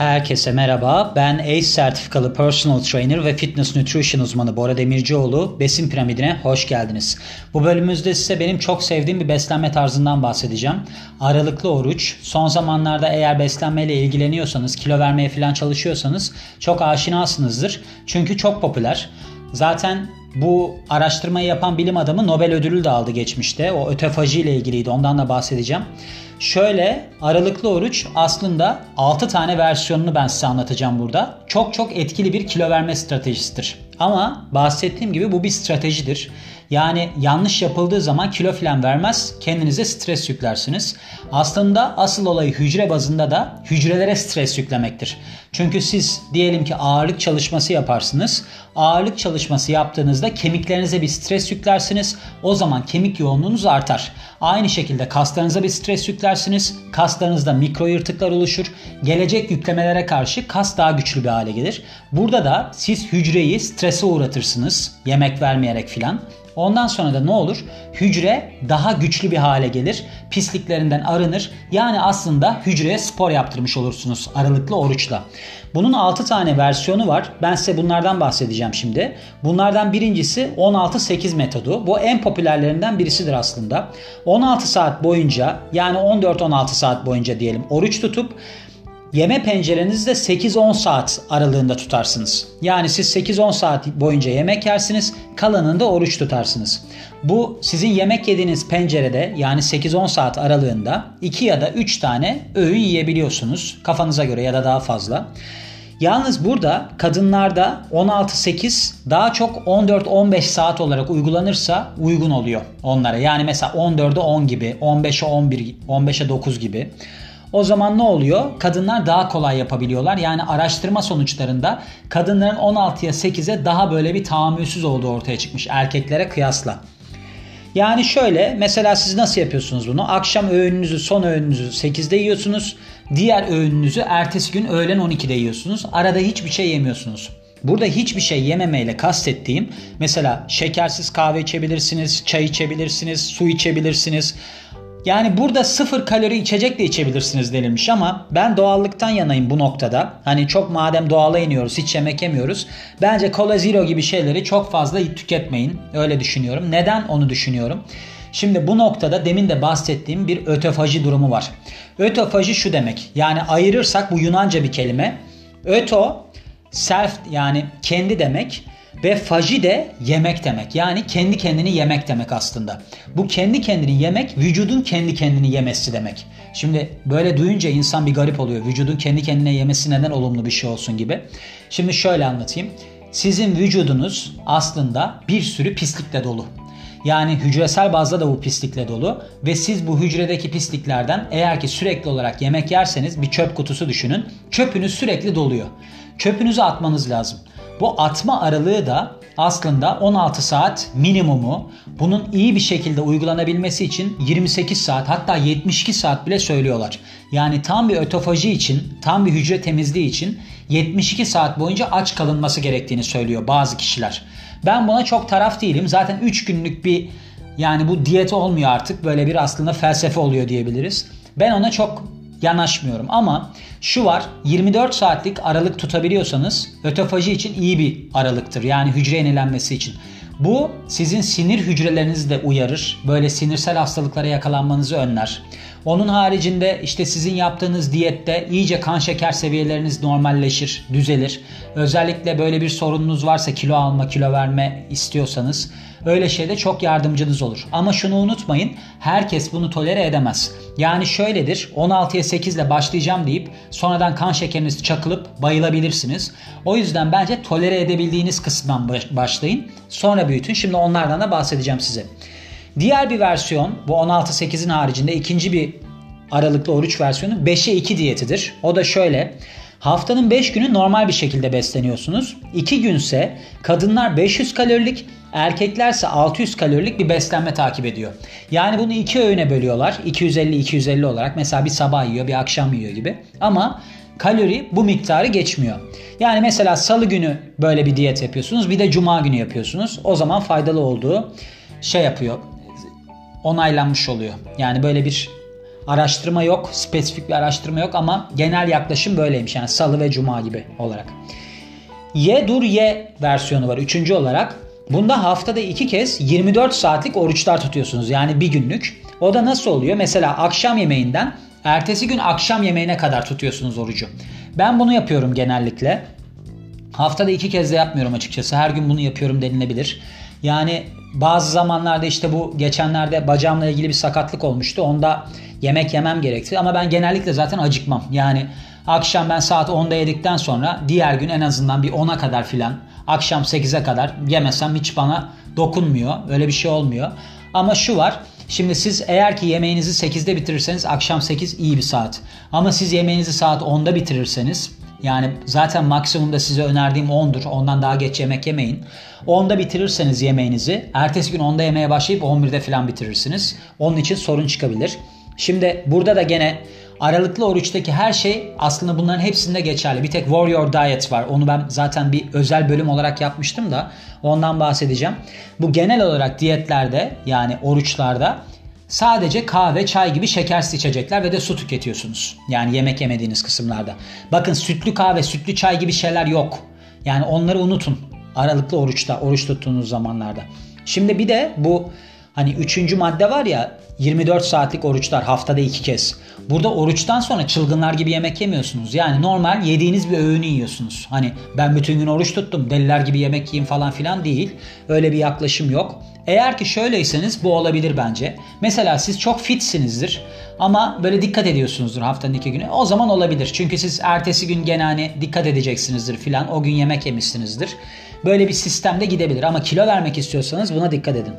Herkese merhaba. Ben ACE sertifikalı personal trainer ve fitness nutrition uzmanı Bora Demircioğlu. Besin piramidine hoş geldiniz. Bu bölümümüzde size benim çok sevdiğim bir beslenme tarzından bahsedeceğim. Aralıklı oruç. Son zamanlarda eğer beslenmeyle ilgileniyorsanız, kilo vermeye falan çalışıyorsanız çok aşinasınızdır. Çünkü çok popüler. Zaten bu araştırmayı yapan bilim adamı Nobel ödülü de aldı geçmişte. O ötefaji ile ilgiliydi. Ondan da bahsedeceğim. Şöyle aralıklı oruç aslında 6 tane versiyonunu ben size anlatacağım burada. Çok çok etkili bir kilo verme stratejisidir. Ama bahsettiğim gibi bu bir stratejidir. Yani yanlış yapıldığı zaman kilo falan vermez, kendinize stres yüklersiniz. Aslında asıl olay hücre bazında da hücrelere stres yüklemektir. Çünkü siz diyelim ki ağırlık çalışması yaparsınız. Ağırlık çalışması yaptığınızda kemiklerinize bir stres yüklersiniz. O zaman kemik yoğunluğunuz artar. Aynı şekilde kaslarınıza bir stres yüklersiniz. Kaslarınızda mikro yırtıklar oluşur. Gelecek yüklemelere karşı kas daha güçlü bir hale gelir. Burada da siz hücreyi strese uğratırsınız. Yemek vermeyerek filan. Ondan sonra da ne olur? Hücre daha güçlü bir hale gelir. Pisliklerinden arınır. Yani aslında hücreye spor yaptırmış olursunuz aralıklı oruçla. Bunun 6 tane versiyonu var. Ben size bunlardan bahsedeceğim şimdi. Bunlardan birincisi 16-8 metodu. Bu en popülerlerinden birisidir aslında. 16 saat boyunca yani 14-16 saat boyunca diyelim oruç tutup Yeme pencerenizi de 8-10 saat aralığında tutarsınız. Yani siz 8-10 saat boyunca yemek yersiniz, kalanında oruç tutarsınız. Bu sizin yemek yediğiniz pencerede yani 8-10 saat aralığında 2 ya da 3 tane öğün yiyebiliyorsunuz. Kafanıza göre ya da daha fazla. Yalnız burada kadınlarda 16-8 daha çok 14-15 saat olarak uygulanırsa uygun oluyor onlara. Yani mesela 14'e 10 gibi, 15'e 11, 15'e 9 gibi. O zaman ne oluyor? Kadınlar daha kolay yapabiliyorlar. Yani araştırma sonuçlarında kadınların 16'ya 8'e daha böyle bir tahammülsüz olduğu ortaya çıkmış erkeklere kıyasla. Yani şöyle mesela siz nasıl yapıyorsunuz bunu? Akşam öğününüzü son öğününüzü 8'de yiyorsunuz. Diğer öğününüzü ertesi gün öğlen 12'de yiyorsunuz. Arada hiçbir şey yemiyorsunuz. Burada hiçbir şey yememeyle kastettiğim mesela şekersiz kahve içebilirsiniz, çay içebilirsiniz, su içebilirsiniz. Yani burada sıfır kalori içecek de içebilirsiniz denilmiş ama ben doğallıktan yanayım bu noktada. Hani çok madem doğala iniyoruz hiç yemek yemiyoruz. Bence Cola Zero gibi şeyleri çok fazla tüketmeyin. Öyle düşünüyorum. Neden onu düşünüyorum? Şimdi bu noktada demin de bahsettiğim bir ötofaji durumu var. Ötofaji şu demek. Yani ayırırsak bu Yunanca bir kelime. Öto self yani kendi demek. Ve faji de yemek demek. Yani kendi kendini yemek demek aslında. Bu kendi kendini yemek vücudun kendi kendini yemesi demek. Şimdi böyle duyunca insan bir garip oluyor. Vücudun kendi kendine yemesi neden olumlu bir şey olsun gibi. Şimdi şöyle anlatayım. Sizin vücudunuz aslında bir sürü pislikle dolu. Yani hücresel bazda da bu pislikle dolu ve siz bu hücredeki pisliklerden eğer ki sürekli olarak yemek yerseniz bir çöp kutusu düşünün. Çöpünüz sürekli doluyor. Çöpünüzü atmanız lazım. Bu atma aralığı da aslında 16 saat minimumu. Bunun iyi bir şekilde uygulanabilmesi için 28 saat hatta 72 saat bile söylüyorlar. Yani tam bir ötofaji için, tam bir hücre temizliği için 72 saat boyunca aç kalınması gerektiğini söylüyor bazı kişiler. Ben buna çok taraf değilim. Zaten 3 günlük bir yani bu diyet olmuyor artık. Böyle bir aslında felsefe oluyor diyebiliriz. Ben ona çok yanaşmıyorum ama şu var 24 saatlik aralık tutabiliyorsanız ötofaji için iyi bir aralıktır. Yani hücre yenilenmesi için. Bu sizin sinir hücrelerinizi de uyarır. Böyle sinirsel hastalıklara yakalanmanızı önler. Onun haricinde işte sizin yaptığınız diyette iyice kan şeker seviyeleriniz normalleşir, düzelir. Özellikle böyle bir sorununuz varsa kilo alma, kilo verme istiyorsanız öyle şeyde çok yardımcınız olur. Ama şunu unutmayın herkes bunu tolere edemez. Yani şöyledir 16'ya 8 ile başlayacağım deyip sonradan kan şekeriniz çakılıp bayılabilirsiniz. O yüzden bence tolere edebildiğiniz kısımdan başlayın. Sonra büyütün. Şimdi onlardan da bahsedeceğim size. Diğer bir versiyon bu 16-8'in haricinde ikinci bir aralıklı oruç versiyonu 5'e 2 diyetidir. O da şöyle. Haftanın 5 günü normal bir şekilde besleniyorsunuz. 2 günse kadınlar 500 kalorilik, erkeklerse 600 kalorilik bir beslenme takip ediyor. Yani bunu iki öğüne bölüyorlar. 250-250 olarak. Mesela bir sabah yiyor, bir akşam yiyor gibi. Ama kalori bu miktarı geçmiyor. Yani mesela salı günü böyle bir diyet yapıyorsunuz. Bir de cuma günü yapıyorsunuz. O zaman faydalı olduğu şey yapıyor onaylanmış oluyor. Yani böyle bir araştırma yok. Spesifik bir araştırma yok ama genel yaklaşım böyleymiş. Yani salı ve cuma gibi olarak. Ye dur ye versiyonu var. Üçüncü olarak. Bunda haftada iki kez 24 saatlik oruçlar tutuyorsunuz. Yani bir günlük. O da nasıl oluyor? Mesela akşam yemeğinden ertesi gün akşam yemeğine kadar tutuyorsunuz orucu. Ben bunu yapıyorum genellikle. Haftada iki kez de yapmıyorum açıkçası. Her gün bunu yapıyorum denilebilir. Yani bazı zamanlarda işte bu geçenlerde bacağımla ilgili bir sakatlık olmuştu. Onda yemek yemem gerekti. Ama ben genellikle zaten acıkmam. Yani akşam ben saat 10'da yedikten sonra diğer gün en azından bir 10'a kadar filan akşam 8'e kadar yemesem hiç bana dokunmuyor. Öyle bir şey olmuyor. Ama şu var. Şimdi siz eğer ki yemeğinizi 8'de bitirirseniz akşam 8 iyi bir saat. Ama siz yemeğinizi saat 10'da bitirirseniz yani zaten maksimumda size önerdiğim 10'dur. Ondan daha geç yemek yemeyin. 10'da bitirirseniz yemeğinizi ertesi gün 10'da yemeye başlayıp 11'de falan bitirirsiniz. Onun için sorun çıkabilir. Şimdi burada da gene aralıklı oruçtaki her şey aslında bunların hepsinde geçerli. Bir tek Warrior Diet var. Onu ben zaten bir özel bölüm olarak yapmıştım da ondan bahsedeceğim. Bu genel olarak diyetlerde yani oruçlarda Sadece kahve, çay gibi şekersiz içecekler ve de su tüketiyorsunuz. Yani yemek yemediğiniz kısımlarda. Bakın sütlü kahve, sütlü çay gibi şeyler yok. Yani onları unutun. Aralıklı oruçta, oruç tuttuğunuz zamanlarda. Şimdi bir de bu hani üçüncü madde var ya 24 saatlik oruçlar haftada iki kez. Burada oruçtan sonra çılgınlar gibi yemek yemiyorsunuz. Yani normal yediğiniz bir öğünü yiyorsunuz. Hani ben bütün gün oruç tuttum deliler gibi yemek yiyeyim falan filan değil. Öyle bir yaklaşım yok. Eğer ki şöyleyseniz bu olabilir bence. Mesela siz çok fitsinizdir ama böyle dikkat ediyorsunuzdur haftanın iki günü. O zaman olabilir. Çünkü siz ertesi gün gene hani dikkat edeceksinizdir filan. O gün yemek yemişsinizdir. Böyle bir sistemde gidebilir ama kilo vermek istiyorsanız buna dikkat edin.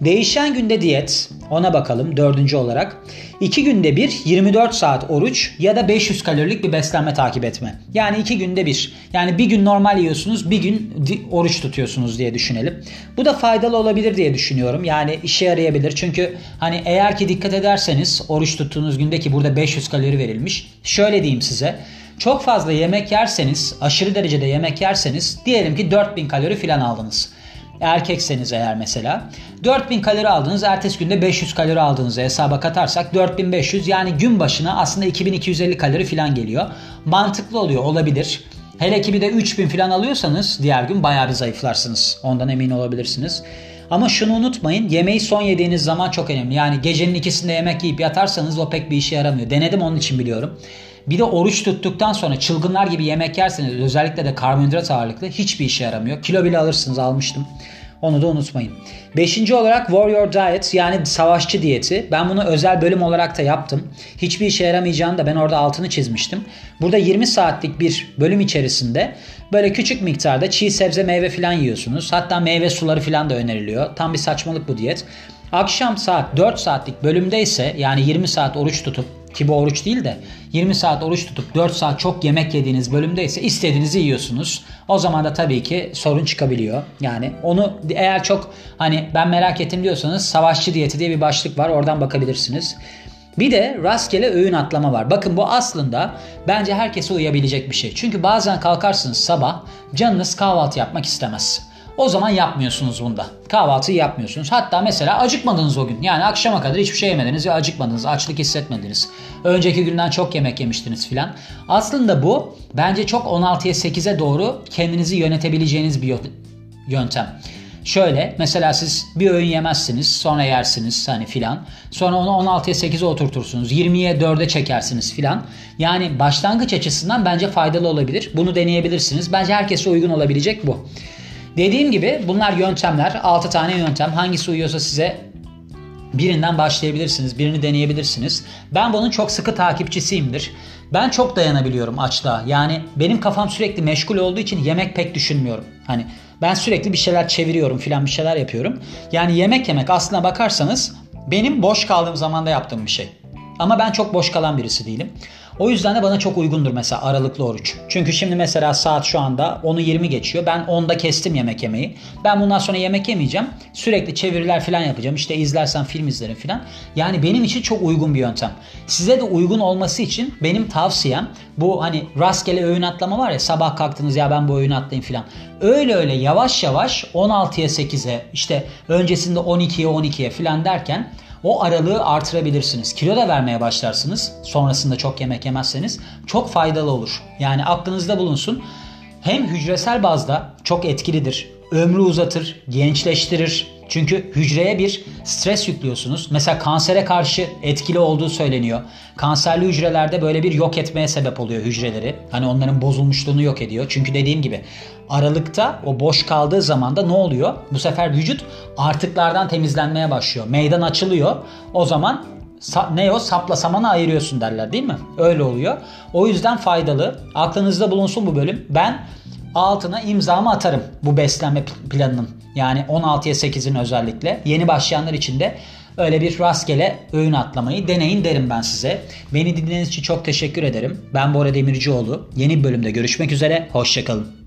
Değişen günde diyet ona bakalım dördüncü olarak. 2 günde bir 24 saat oruç ya da 500 kalorilik bir beslenme takip etme. Yani 2 günde bir. Yani bir gün normal yiyorsunuz bir gün oruç tutuyorsunuz diye düşünelim. Bu da faydalı olabilir diye düşünüyorum. Yani işe yarayabilir. Çünkü hani eğer ki dikkat ederseniz oruç tuttuğunuz günde ki burada 500 kalori verilmiş. Şöyle diyeyim size. Çok fazla yemek yerseniz, aşırı derecede yemek yerseniz diyelim ki 4000 kalori filan aldınız erkekseniz eğer mesela 4000 kalori aldınız ertesi günde 500 kalori aldığınızı hesaba katarsak 4500 yani gün başına aslında 2250 kalori falan geliyor. Mantıklı oluyor olabilir. Hele ki bir de 3000 falan alıyorsanız diğer gün bayağı bir zayıflarsınız. Ondan emin olabilirsiniz. Ama şunu unutmayın yemeği son yediğiniz zaman çok önemli. Yani gecenin ikisinde yemek yiyip yatarsanız o pek bir işe yaramıyor. Denedim onun için biliyorum. Bir de oruç tuttuktan sonra çılgınlar gibi yemek yerseniz özellikle de karbonhidrat ağırlıklı hiçbir işe yaramıyor. Kilo bile alırsınız almıştım. Onu da unutmayın. Beşinci olarak Warrior Diet yani savaşçı diyeti. Ben bunu özel bölüm olarak da yaptım. Hiçbir işe yaramayacağını da ben orada altını çizmiştim. Burada 20 saatlik bir bölüm içerisinde böyle küçük miktarda çiğ sebze meyve falan yiyorsunuz. Hatta meyve suları falan da öneriliyor. Tam bir saçmalık bu diyet. Akşam saat 4 saatlik bölümde ise yani 20 saat oruç tutup ki bu oruç değil de 20 saat oruç tutup 4 saat çok yemek yediğiniz bölümde ise istediğinizi yiyorsunuz. O zaman da tabii ki sorun çıkabiliyor. Yani onu eğer çok hani ben merak ettim diyorsanız savaşçı diyeti diye bir başlık var oradan bakabilirsiniz. Bir de rastgele öğün atlama var. Bakın bu aslında bence herkese uyabilecek bir şey. Çünkü bazen kalkarsınız sabah canınız kahvaltı yapmak istemez. O zaman yapmıyorsunuz bunda. Kahvaltıyı yapmıyorsunuz. Hatta mesela acıkmadınız o gün. Yani akşama kadar hiçbir şey yemediniz ve acıkmadınız. Açlık hissetmediniz. Önceki günden çok yemek yemiştiniz filan. Aslında bu bence çok 16'ya 8'e doğru kendinizi yönetebileceğiniz bir yöntem. Şöyle mesela siz bir öğün yemezsiniz sonra yersiniz hani filan. Sonra onu 16'ya 8'e oturtursunuz. 20'ye 4'e çekersiniz filan. Yani başlangıç açısından bence faydalı olabilir. Bunu deneyebilirsiniz. Bence herkese uygun olabilecek bu. Dediğim gibi bunlar yöntemler. 6 tane yöntem. Hangisi uyuyorsa size birinden başlayabilirsiniz. Birini deneyebilirsiniz. Ben bunun çok sıkı takipçisiyimdir. Ben çok dayanabiliyorum açlığa. Yani benim kafam sürekli meşgul olduğu için yemek pek düşünmüyorum. Hani ben sürekli bir şeyler çeviriyorum filan bir şeyler yapıyorum. Yani yemek yemek aslına bakarsanız benim boş kaldığım zamanda yaptığım bir şey. Ama ben çok boş kalan birisi değilim. O yüzden de bana çok uygundur mesela aralıklı oruç. Çünkü şimdi mesela saat şu anda 10'u 20 geçiyor. Ben 10'da kestim yemek yemeyi. Ben bundan sonra yemek yemeyeceğim. Sürekli çeviriler falan yapacağım. İşte izlersen film izlerim falan. Yani benim için çok uygun bir yöntem. Size de uygun olması için benim tavsiyem bu hani rastgele öğün atlama var ya sabah kalktınız ya ben bu öğün atlayayım falan. Öyle öyle yavaş yavaş 16'ya 8'e işte öncesinde 12'ye 12'ye falan derken o aralığı artırabilirsiniz. Kilo da vermeye başlarsınız. Sonrasında çok yemek yemezseniz çok faydalı olur. Yani aklınızda bulunsun. Hem hücresel bazda çok etkilidir. Ömrü uzatır, gençleştirir. Çünkü hücreye bir stres yüklüyorsunuz. Mesela kansere karşı etkili olduğu söyleniyor. Kanserli hücrelerde böyle bir yok etmeye sebep oluyor hücreleri. Hani onların bozulmuşluğunu yok ediyor. Çünkü dediğim gibi aralıkta o boş kaldığı zaman da ne oluyor? Bu sefer vücut artıklardan temizlenmeye başlıyor. Meydan açılıyor. O zaman ne o sapla samanı ayırıyorsun derler değil mi? Öyle oluyor. O yüzden faydalı. Aklınızda bulunsun bu bölüm. Ben altına imzamı atarım bu beslenme planının. Yani 16'ya 8'in özellikle. Yeni başlayanlar için de öyle bir rastgele öğün atlamayı deneyin derim ben size. Beni dinlediğiniz için çok teşekkür ederim. Ben Bora Demircioğlu. Yeni bölümde görüşmek üzere. Hoşçakalın.